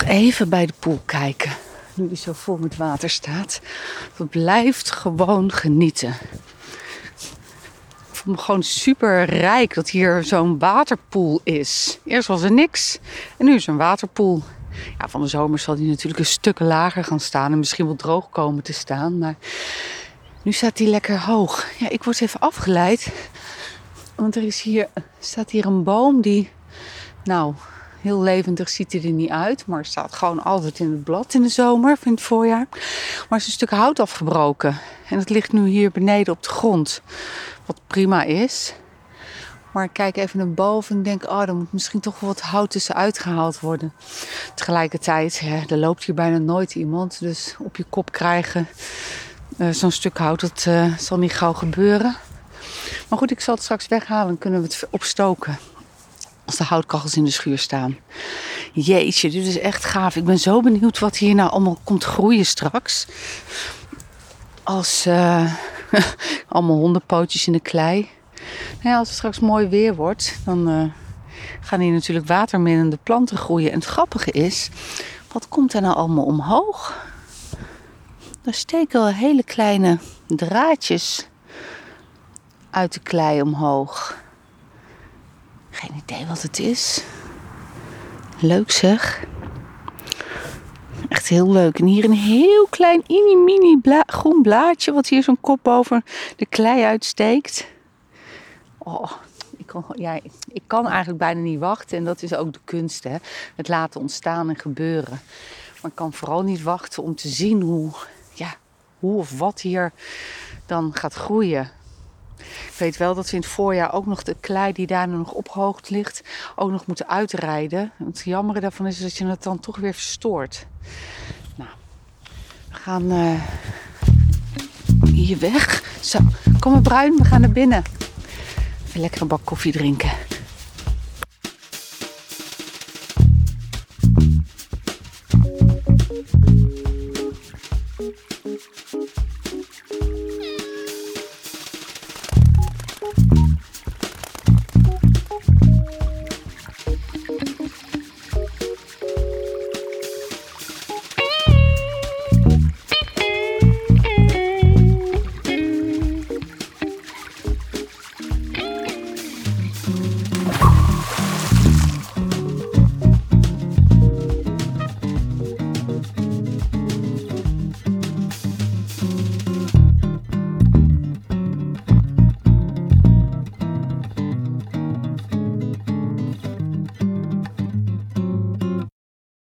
even bij de poel kijken. Nu die zo vol met water staat. Het blijft gewoon genieten. Ik voel me gewoon super rijk dat hier zo'n waterpoel is. Eerst was er niks en nu is een waterpoel. Ja, van de zomer zal die natuurlijk een stuk lager gaan staan en misschien wel droog komen te staan. Maar nu staat die lekker hoog. Ja, ik word even afgeleid. Want er is hier, staat hier een boom die, nou, heel levendig ziet hij er niet uit. Maar staat gewoon altijd in het blad in de zomer, in het voorjaar. Maar is een stuk hout afgebroken. En het ligt nu hier beneden op de grond. Wat prima is. Maar ik kijk even naar boven en denk, oh, er moet misschien toch wel wat hout tussenuit gehaald worden. Tegelijkertijd, ja, er loopt hier bijna nooit iemand. Dus op je kop krijgen uh, zo'n stuk hout, dat uh, zal niet gauw gebeuren. Maar goed, ik zal het straks weghalen en kunnen we het opstoken. Als de houtkachels in de schuur staan. Jeetje, dit is echt gaaf. Ik ben zo benieuwd wat hier nou allemaal komt groeien straks. Als uh, allemaal hondenpootjes in de klei. Nou ja, als het straks mooi weer wordt, dan uh, gaan hier natuurlijk waterminnende planten groeien. En het grappige is, wat komt er nou allemaal omhoog? Er steken hele kleine draadjes uit de klei omhoog. Geen idee wat het is. Leuk zeg. Echt heel leuk. En hier een heel klein mini-mini bla groen blaadje. Wat hier zo'n kop boven de klei uitsteekt. Oh, ik kan, ja, ik kan eigenlijk bijna niet wachten. En dat is ook de kunst. Hè? Het laten ontstaan en gebeuren. Maar ik kan vooral niet wachten om te zien hoe, ja, hoe of wat hier dan gaat groeien. Ik weet wel dat we in het voorjaar ook nog de klei die daar nog opgehoogd ligt, ook nog moeten uitrijden. Het jammer daarvan is dat je het dan toch weer verstoort. Nou, we gaan uh, hier weg. Zo, kom maar bruin, we gaan naar binnen. Even lekker een bak koffie drinken.